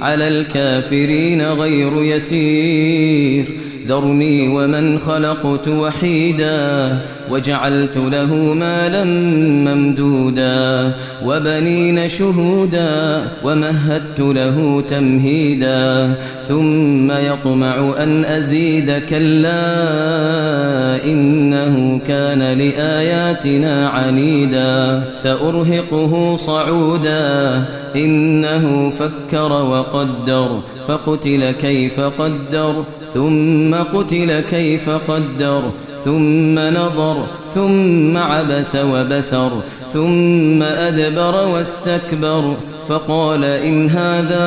على الكافرين غير يسير. ذرني ومن خلقت وحيدا وجعلت له مالا ممدودا وبنين شهودا ومهدت له تمهيدا. ثم يطمع أن أزيد كلا إنه كان لآياتنا عنيدا سأرهقه صعودا. إنه فكر وقدر فقتل كيف قدر ثم قتل كيف قدر ثم نظر ثم عبس وبسر ثم أدبر واستكبر فقال إن هذا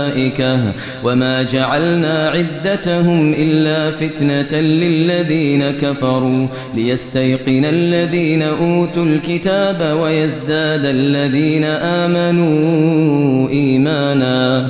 وما جعلنا عدتهم إلا فتنة للذين كفروا ليستيقن الذين أوتوا الكتاب ويزداد الذين آمنوا إيمانا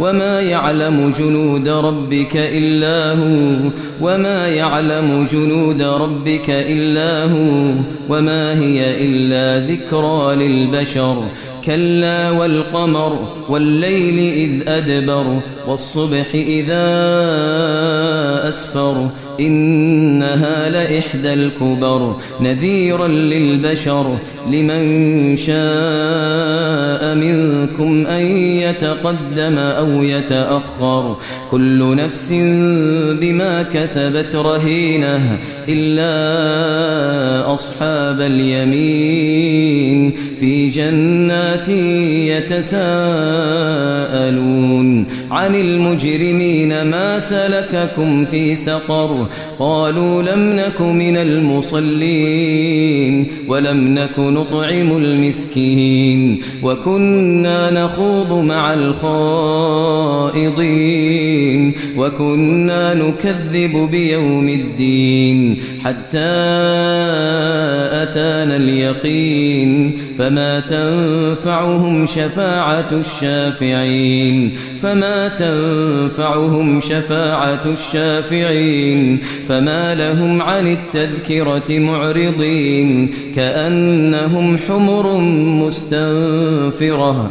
وما يعلم جنود ربك إلا هو وما يعلم جنود ربك إلا هو وما هي إلا ذكرى للبشر كلا والقمر والليل إذ أدبر والصبح إذا أسفر إنها لإحدى الكبر نذيرا للبشر. لمن شاء منكم أن يتقدم أو يتأخر. كل نفس بما كسبت رهينة إلا أصحاب اليمين. في جنات يتساءلون عن المجرمين ما سلككم في سقر قالوا لم نك من المصلين ولم نك نطعم المسكين وكنا نخوض مع الخائضين وكنا نكذب بيوم الدين حتى أتانا اليقين فما تنفعهم شفاعة الشافعين فما تنفعهم شفاعة الشافعين فما لهم عن التذكرة معرضين كأنهم حمر مستنفرة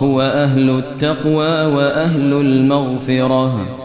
هو أهل التقوى وأهل المغفرة.